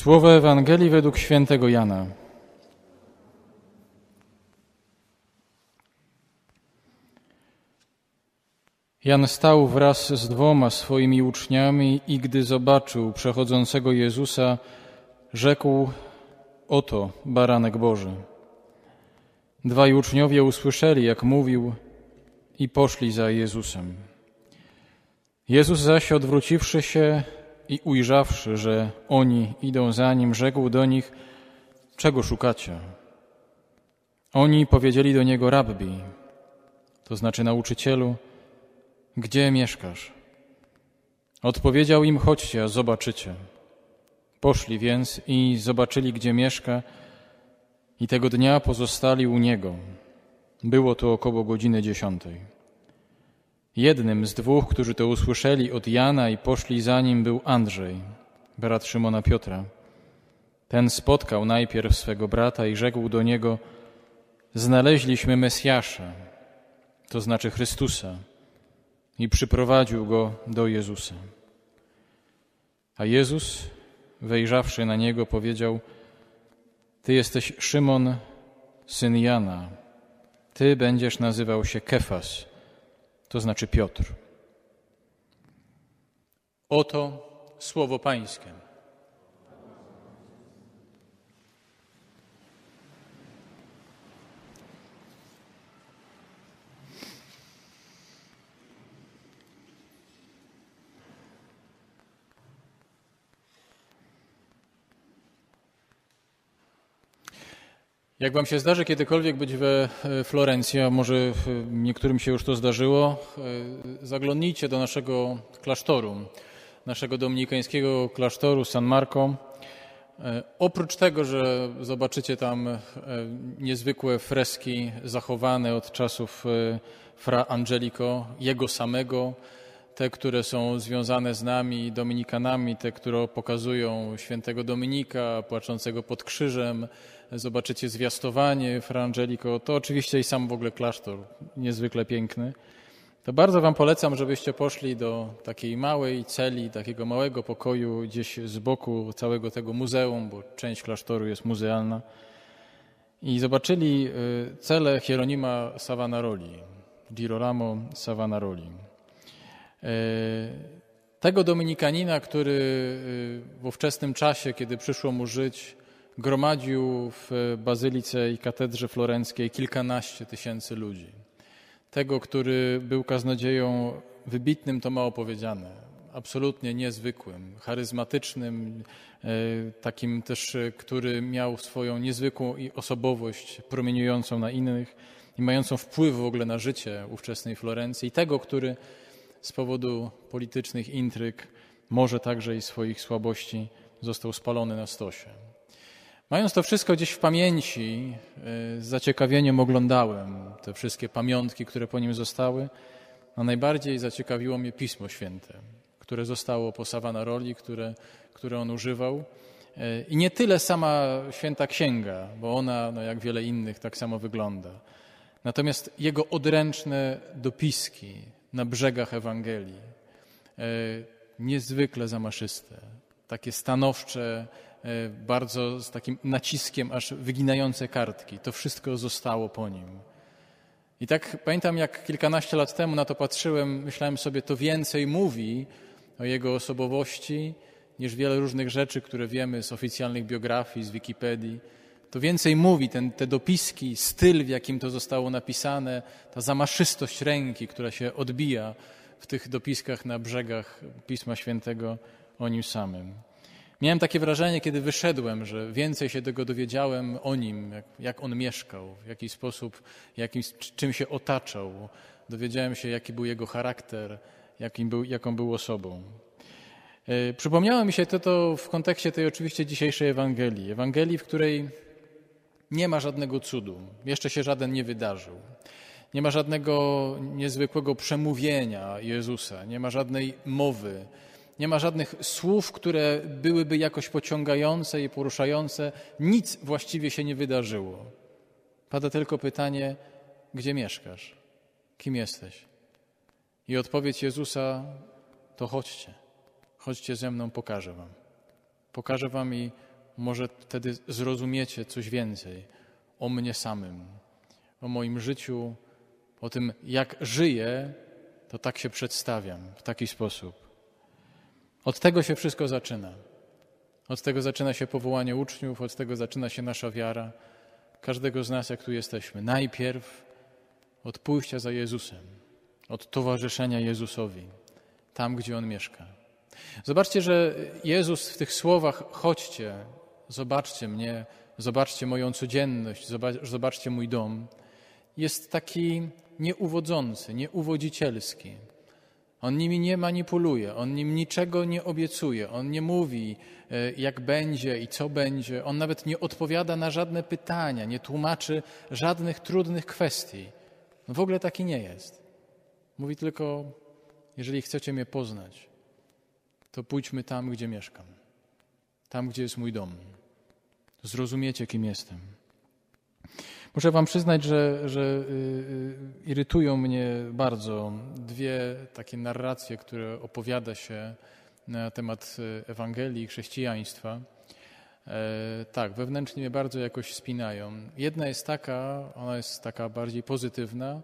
Słowo Ewangelii według świętego Jana. Jan stał wraz z dwoma swoimi uczniami i gdy zobaczył przechodzącego Jezusa, rzekł: Oto baranek Boży. Dwaj uczniowie usłyszeli, jak mówił, i poszli za Jezusem. Jezus zaś, odwróciwszy się i ujrzawszy, że oni idą za nim, rzekł do nich: Czego szukacie? Oni powiedzieli do niego: Rabbi, to znaczy nauczycielu, gdzie mieszkasz? Odpowiedział im: Chodźcie, a zobaczycie. Poszli więc i zobaczyli, gdzie mieszka, i tego dnia pozostali u niego. Było to około godziny dziesiątej. Jednym z dwóch, którzy to usłyszeli od Jana i poszli za nim, był Andrzej, brat Szymona Piotra. Ten spotkał najpierw swego brata i rzekł do niego: Znaleźliśmy Mesjasza, to znaczy Chrystusa, i przyprowadził go do Jezusa. A Jezus, wejrzawszy na niego, powiedział: Ty jesteś Szymon, syn Jana. Ty będziesz nazywał się Kefas to znaczy Piotr. Oto słowo Pańskie. Jak Wam się zdarzy kiedykolwiek być we e, Florencji, a może niektórym się już to zdarzyło, e, zaglądnijcie do naszego klasztoru, naszego dominikańskiego klasztoru San Marco. E, oprócz tego, że zobaczycie tam niezwykłe freski zachowane od czasów Fra Angelico, jego samego, te, które są związane z nami, dominikanami, te, które pokazują świętego Dominika płaczącego pod krzyżem, zobaczycie zwiastowanie Fra Angelico, to oczywiście i sam w ogóle klasztor, niezwykle piękny. To bardzo Wam polecam, żebyście poszli do takiej małej celi, takiego małego pokoju gdzieś z boku całego tego muzeum, bo część klasztoru jest muzealna, i zobaczyli y, celę Hieronima Savanaroli, Girolamo Savanaroli. Y, tego dominikanina, który y, w ówczesnym czasie, kiedy przyszło mu żyć, gromadził w bazylice i katedrze florenckiej kilkanaście tysięcy ludzi. Tego, który był kaznodzieją wybitnym, to mało powiedziane, absolutnie niezwykłym, charyzmatycznym, e, takim też, który miał swoją niezwykłą osobowość promieniującą na innych i mającą wpływ w ogóle na życie ówczesnej Florencji. I tego, który z powodu politycznych intryg, może także i swoich słabości, został spalony na stosie. Mając to wszystko gdzieś w pamięci, y, z zaciekawieniem oglądałem te wszystkie pamiątki, które po nim zostały, a najbardziej zaciekawiło mnie Pismo Święte, które zostało po Savanaroli, które, które on używał. Y, I nie tyle sama święta księga, bo ona, no jak wiele innych, tak samo wygląda. Natomiast jego odręczne dopiski na brzegach Ewangelii, y, niezwykle zamaszyste, takie stanowcze, E, bardzo z takim naciskiem, aż wyginające kartki. To wszystko zostało po nim. I tak pamiętam, jak kilkanaście lat temu na to patrzyłem, myślałem sobie, to więcej mówi o jego osobowości niż wiele różnych rzeczy, które wiemy z oficjalnych biografii, z Wikipedii. To więcej mówi ten, te dopiski, styl, w jakim to zostało napisane, ta zamaszystość ręki, która się odbija w tych dopiskach na brzegach Pisma Świętego o nim samym. Miałem takie wrażenie, kiedy wyszedłem, że więcej się tego dowiedziałem o nim, jak, jak on mieszkał, w jaki sposób, jakim, czym się otaczał. Dowiedziałem się, jaki był jego charakter, jakim był, jaką był osobą. E, przypomniało mi się to, to w kontekście tej oczywiście dzisiejszej Ewangelii. Ewangelii, w której nie ma żadnego cudu, jeszcze się żaden nie wydarzył. Nie ma żadnego niezwykłego przemówienia Jezusa, nie ma żadnej mowy, nie ma żadnych słów, które byłyby jakoś pociągające i poruszające. Nic właściwie się nie wydarzyło. Pada tylko pytanie, gdzie mieszkasz? Kim jesteś? I odpowiedź Jezusa to chodźcie. Chodźcie ze mną, pokażę wam. Pokażę wam i może wtedy zrozumiecie coś więcej o mnie samym, o moim życiu, o tym, jak żyję, to tak się przedstawiam, w taki sposób. Od tego się wszystko zaczyna. Od tego zaczyna się powołanie uczniów, od tego zaczyna się nasza wiara, każdego z nas, jak tu jesteśmy. Najpierw od pójścia za Jezusem, od towarzyszenia Jezusowi, tam, gdzie On mieszka. Zobaczcie, że Jezus w tych słowach: chodźcie, zobaczcie mnie, zobaczcie moją codzienność, zobaczcie mój dom, jest taki nieuwodzący, nieuwodzicielski. On nimi nie manipuluje, on nim niczego nie obiecuje, on nie mówi, e, jak będzie i co będzie, on nawet nie odpowiada na żadne pytania, nie tłumaczy żadnych trudnych kwestii. W ogóle taki nie jest. Mówi tylko, jeżeli chcecie mnie poznać, to pójdźmy tam, gdzie mieszkam, tam, gdzie jest mój dom. Zrozumiecie, kim jestem. Muszę Wam przyznać, że, że y, y, irytują mnie bardzo dwie takie narracje, które opowiada się na temat y, Ewangelii i chrześcijaństwa. E, tak, wewnętrznie mnie bardzo jakoś spinają. Jedna jest taka, ona jest taka bardziej pozytywna,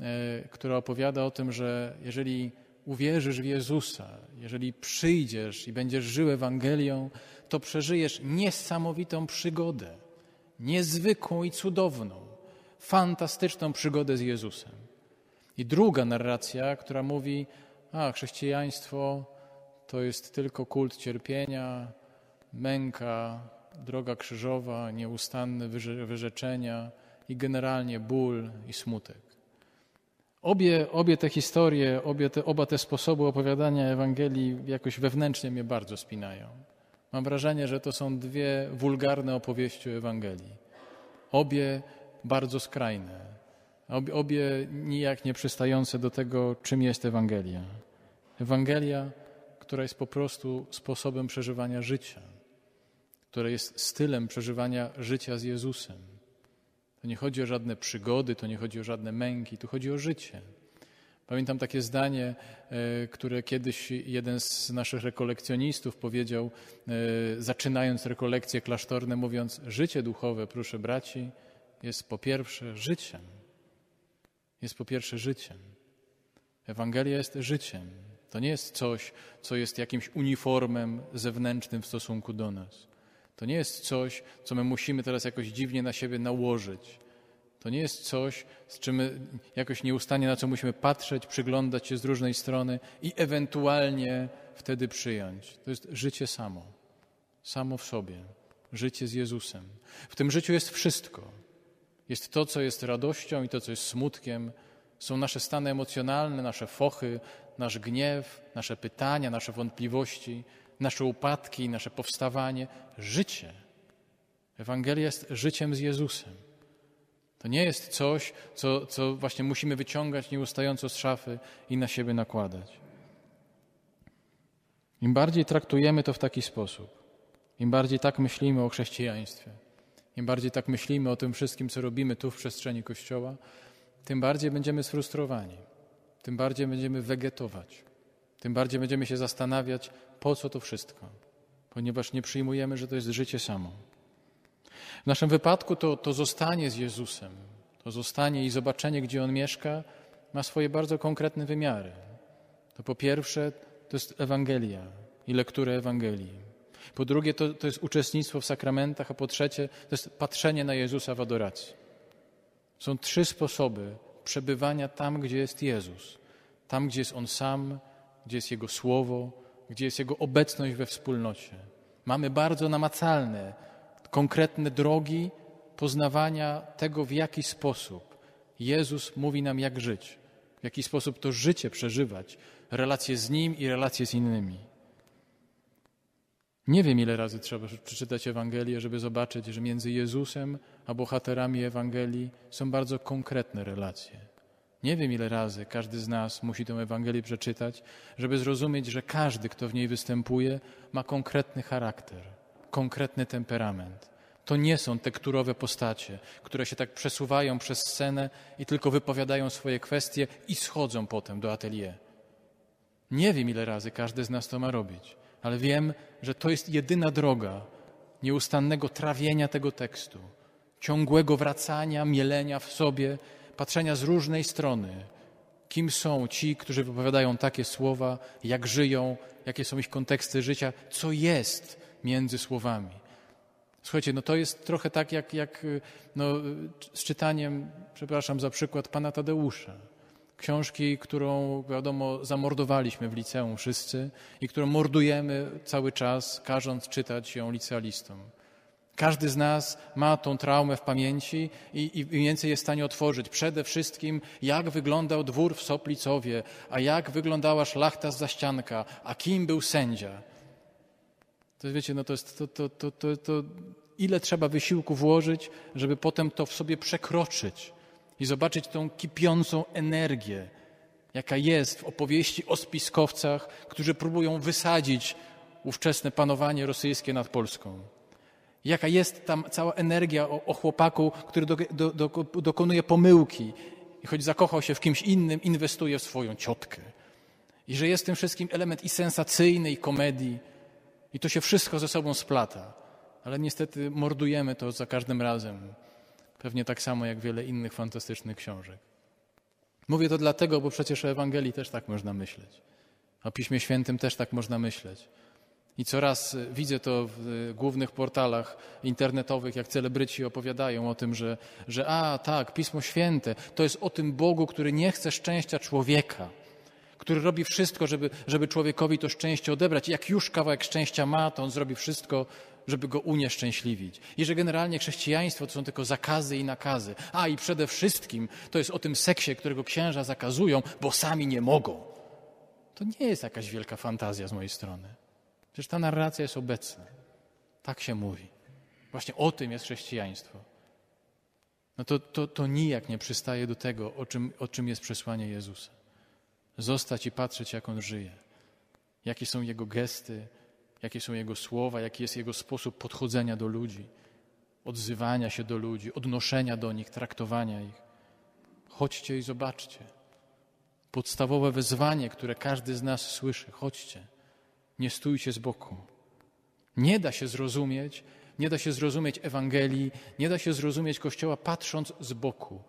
e, która opowiada o tym, że jeżeli uwierzysz w Jezusa, jeżeli przyjdziesz i będziesz żył Ewangelią, to przeżyjesz niesamowitą przygodę niezwykłą i cudowną, fantastyczną przygodę z Jezusem. I druga narracja, która mówi, a chrześcijaństwo to jest tylko kult cierpienia, męka, droga krzyżowa, nieustanne wyrzeczenia i generalnie ból i smutek. Obie, obie te historie, obie te, oba te sposoby opowiadania Ewangelii jakoś wewnętrznie mnie bardzo spinają. Mam wrażenie, że to są dwie wulgarne opowieści o Ewangelii. Obie bardzo skrajne, obie, obie nijak nie przystające do tego, czym jest Ewangelia. Ewangelia, która jest po prostu sposobem przeżywania życia, która jest stylem przeżywania życia z Jezusem. To nie chodzi o żadne przygody, to nie chodzi o żadne męki, tu chodzi o życie. Pamiętam takie zdanie, e, które kiedyś jeden z naszych rekolekcjonistów powiedział, e, zaczynając rekolekcje klasztorne, mówiąc: Życie duchowe, proszę braci, jest po pierwsze życiem. Jest po pierwsze życiem. Ewangelia jest życiem. To nie jest coś, co jest jakimś uniformem zewnętrznym w stosunku do nas. To nie jest coś, co my musimy teraz jakoś dziwnie na siebie nałożyć. To nie jest coś, z czym jakoś nieustannie na co musimy patrzeć, przyglądać się z różnej strony i ewentualnie wtedy przyjąć. To jest życie samo, samo w sobie, życie z Jezusem. W tym życiu jest wszystko. Jest to, co jest radością i to, co jest smutkiem. Są nasze stany emocjonalne, nasze fochy, nasz gniew, nasze pytania, nasze wątpliwości, nasze upadki, nasze powstawanie. Życie. Ewangelia jest życiem z Jezusem. To nie jest coś, co, co właśnie musimy wyciągać nieustająco z szafy i na siebie nakładać. Im bardziej traktujemy to w taki sposób, im bardziej tak myślimy o chrześcijaństwie, im bardziej tak myślimy o tym wszystkim, co robimy tu w przestrzeni Kościoła, tym bardziej będziemy sfrustrowani, tym bardziej będziemy wegetować, tym bardziej będziemy się zastanawiać, po co to wszystko, ponieważ nie przyjmujemy, że to jest życie samo. W naszym wypadku to, to zostanie z Jezusem, to zostanie i zobaczenie, gdzie On mieszka, ma swoje bardzo konkretne wymiary. To po pierwsze, to jest Ewangelia i lektura Ewangelii. Po drugie, to, to jest uczestnictwo w sakramentach, a po trzecie, to jest patrzenie na Jezusa w adoracji. Są trzy sposoby przebywania tam, gdzie jest Jezus. Tam, gdzie jest On sam, gdzie jest Jego Słowo, gdzie jest Jego obecność we wspólnocie. Mamy bardzo namacalne, konkretne drogi poznawania tego, w jaki sposób Jezus mówi nam, jak żyć, w jaki sposób to życie przeżywać, relacje z Nim i relacje z innymi. Nie wiem, ile razy trzeba przeczytać Ewangelię, żeby zobaczyć, że między Jezusem a bohaterami Ewangelii są bardzo konkretne relacje. Nie wiem, ile razy każdy z nas musi tę Ewangelię przeczytać, żeby zrozumieć, że każdy, kto w niej występuje, ma konkretny charakter konkretny temperament. To nie są tekturowe postacie, które się tak przesuwają przez scenę i tylko wypowiadają swoje kwestie i schodzą potem do atelier. Nie wiem, ile razy każdy z nas to ma robić, ale wiem, że to jest jedyna droga, nieustannego trawienia tego tekstu, ciągłego wracania, mielenia w sobie, patrzenia z różnej strony, kim są ci, którzy wypowiadają takie słowa, jak żyją, jakie są ich konteksty życia, co jest między słowami. Słuchajcie, no to jest trochę tak jak, jak no, z czytaniem, przepraszam za przykład, pana Tadeusza. Książki, którą, wiadomo, zamordowaliśmy w liceum wszyscy i którą mordujemy cały czas, każąc czytać ją licealistom. Każdy z nas ma tą traumę w pamięci i, i więcej jest w stanie otworzyć. Przede wszystkim, jak wyglądał dwór w Soplicowie, a jak wyglądała szlachta z zaścianka, a kim był sędzia. To wiecie, no to jest to, to, to, to, to ile trzeba wysiłku włożyć, żeby potem to w sobie przekroczyć i zobaczyć tą kipiącą energię, jaka jest w opowieści o spiskowcach, którzy próbują wysadzić ówczesne panowanie rosyjskie nad Polską. Jaka jest tam cała energia o, o chłopaku, który do, do, do, dokonuje pomyłki i choć zakochał się w kimś innym, inwestuje w swoją ciotkę. I że jest w tym wszystkim element i sensacyjny, i komedii. I to się wszystko ze sobą splata. Ale niestety mordujemy to za każdym razem. Pewnie tak samo jak wiele innych fantastycznych książek. Mówię to dlatego, bo przecież o Ewangelii też tak można myśleć. O Piśmie Świętym też tak można myśleć. I coraz widzę to w głównych portalach internetowych, jak celebryci opowiadają o tym, że, że a tak, Pismo Święte to jest o tym Bogu, który nie chce szczęścia człowieka, który robi wszystko, żeby, żeby człowiekowi to szczęście odebrać. Jak już kawałek szczęścia ma, to on zrobi wszystko, żeby go unieszczęśliwić. I że generalnie chrześcijaństwo to są tylko zakazy i nakazy. A i przede wszystkim to jest o tym seksie, którego księża zakazują, bo sami nie mogą. To nie jest jakaś wielka fantazja z mojej strony. Przecież ta narracja jest obecna. Tak się mówi. Właśnie o tym jest chrześcijaństwo. No to, to, to nijak nie przystaje do tego, o czym, o czym jest przesłanie Jezusa. Zostać i patrzeć, jak On żyje. Jakie są Jego gesty, jakie są Jego słowa, jaki jest Jego sposób podchodzenia do ludzi, odzywania się do ludzi, odnoszenia do nich, traktowania ich. Chodźcie i zobaczcie. Podstawowe wezwanie, które każdy z nas słyszy. Chodźcie nie stójcie z boku. Nie da się zrozumieć, nie da się zrozumieć Ewangelii, nie da się zrozumieć Kościoła patrząc z boku.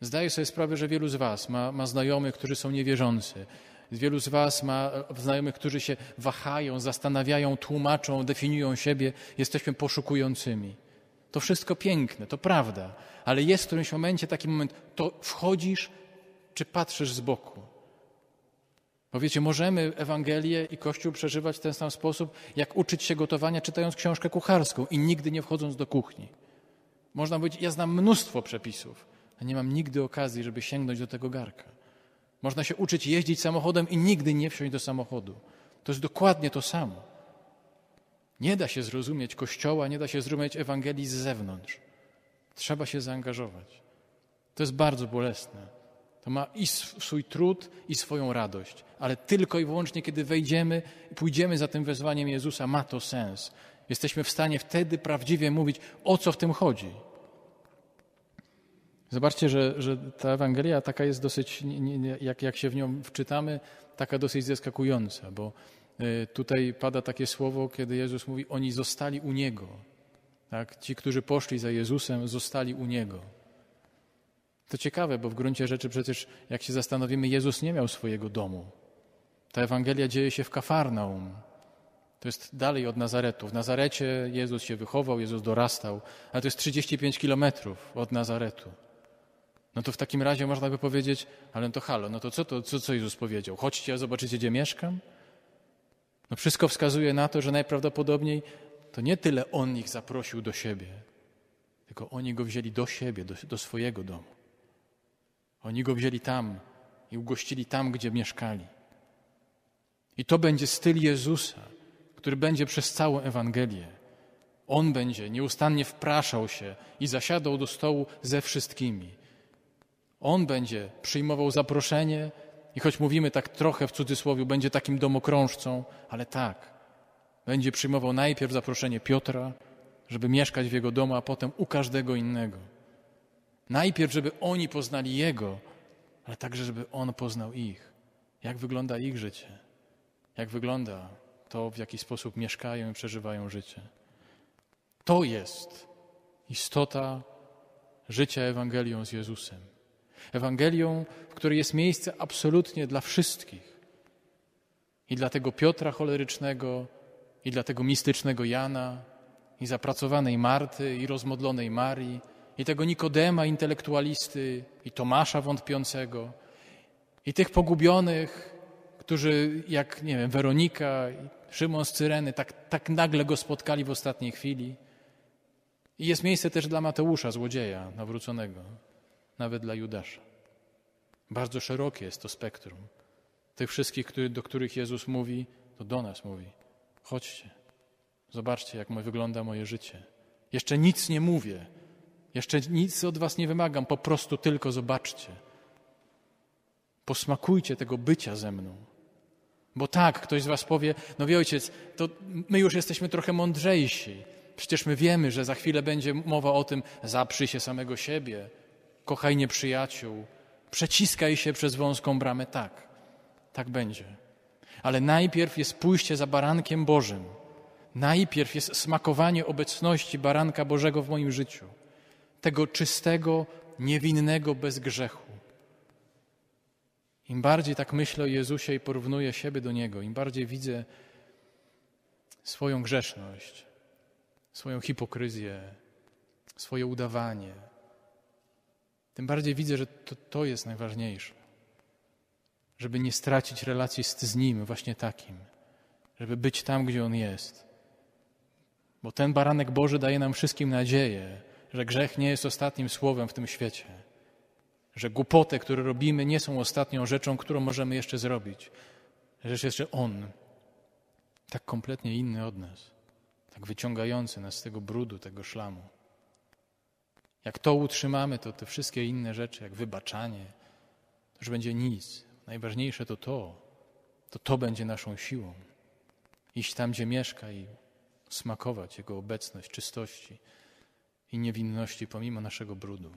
Zdaję sobie sprawę, że wielu z Was ma, ma znajomych, którzy są niewierzący. Wielu z Was ma znajomych, którzy się wahają, zastanawiają, tłumaczą, definiują siebie. Jesteśmy poszukującymi. To wszystko piękne, to prawda, ale jest w którymś momencie taki moment, to wchodzisz czy patrzysz z boku. Bo wiecie, możemy Ewangelię i Kościół przeżywać w ten sam sposób, jak uczyć się gotowania, czytając książkę kucharską i nigdy nie wchodząc do kuchni. Można powiedzieć, ja znam mnóstwo przepisów, a nie mam nigdy okazji, żeby sięgnąć do tego garka. Można się uczyć jeździć samochodem i nigdy nie wsiąść do samochodu. To jest dokładnie to samo. Nie da się zrozumieć Kościoła, nie da się zrozumieć Ewangelii z zewnątrz. Trzeba się zaangażować. To jest bardzo bolesne. To ma i swój trud, i swoją radość. Ale tylko i wyłącznie, kiedy wejdziemy i pójdziemy za tym wezwaniem Jezusa, ma to sens. Jesteśmy w stanie wtedy prawdziwie mówić, o co w tym chodzi. Zobaczcie, że, że ta Ewangelia taka jest dosyć, jak, jak się w nią wczytamy, taka dosyć zaskakująca, bo y, tutaj pada takie słowo, kiedy Jezus mówi, oni zostali u Niego. Tak? Ci, którzy poszli za Jezusem, zostali u Niego. To ciekawe, bo w gruncie rzeczy przecież, jak się zastanowimy, Jezus nie miał swojego domu. Ta Ewangelia dzieje się w Kafarnaum. To jest dalej od Nazaretu. W Nazarecie Jezus się wychował, Jezus dorastał, ale to jest 35 kilometrów od Nazaretu. No to w takim razie można by powiedzieć, ale to halo, no to co, to, co, co Jezus powiedział? Chodźcie, a zobaczycie, gdzie mieszkam? No wszystko wskazuje na to, że najprawdopodobniej to nie tyle On ich zaprosił do siebie, tylko oni Go wzięli do siebie, do, do swojego domu. Oni go wzięli tam i ugościli tam, gdzie mieszkali. I to będzie styl Jezusa, który będzie przez całą Ewangelię. On będzie nieustannie wpraszał się i zasiadał do stołu ze wszystkimi. On będzie przyjmował zaproszenie i choć mówimy tak trochę w cudzysłowie, będzie takim domokrążcą, ale tak, będzie przyjmował najpierw zaproszenie Piotra, żeby mieszkać w jego domu, a potem u każdego innego. Najpierw, żeby oni poznali Jego, ale także, żeby On poznał ich. Jak wygląda ich życie? Jak wygląda to, w jaki sposób mieszkają i przeżywają życie? To jest istota życia Ewangelią z Jezusem. Ewangelią, w której jest miejsce absolutnie dla wszystkich. I dla tego Piotra cholerycznego, i dla tego mistycznego Jana, i zapracowanej Marty, i rozmodlonej Marii, i tego Nikodema intelektualisty, i Tomasza wątpiącego, i tych pogubionych, którzy jak, nie wiem, Weronika, Szymon z Cyreny, tak, tak nagle go spotkali w ostatniej chwili. I jest miejsce też dla Mateusza, złodzieja nawróconego, nawet dla Judasza. Bardzo szerokie jest to spektrum. Tych wszystkich, do których Jezus mówi, to do nas mówi. Chodźcie, zobaczcie, jak wygląda moje życie. Jeszcze nic nie mówię, jeszcze nic od was nie wymagam, po prostu tylko zobaczcie. Posmakujcie tego bycia ze mną. Bo tak, ktoś z was powie, no wie ojciec, to my już jesteśmy trochę mądrzejsi. Przecież my wiemy, że za chwilę będzie mowa o tym, zaprzyj się samego siebie, kochaj nieprzyjaciół, przeciskaj się przez wąską bramę. Tak, tak będzie. Ale najpierw jest pójście za barankiem Bożym. Najpierw jest smakowanie obecności baranka Bożego w moim życiu. Tego czystego, niewinnego, bez grzechu. Im bardziej tak myślę o Jezusie i porównuję siebie do Niego, im bardziej widzę swoją grzeszność, swoją hipokryzję, swoje udawanie, tym bardziej widzę, że to, to jest najważniejsze. Żeby nie stracić relacji z, z Nim właśnie takim, żeby być tam, gdzie On jest. Bo ten baranek Boży daje nam wszystkim nadzieję, że grzech nie jest ostatnim słowem w tym świecie że głupoty, które robimy, nie są ostatnią rzeczą, którą możemy jeszcze zrobić. Jest jeszcze On, tak kompletnie inny od nas, tak wyciągający nas z tego brudu, tego szlamu. Jak to utrzymamy, to te wszystkie inne rzeczy, jak wybaczanie, to już będzie nic. Najważniejsze to to. To to będzie naszą siłą. Iść tam, gdzie mieszka i smakować Jego obecność, czystości i niewinności pomimo naszego brudu.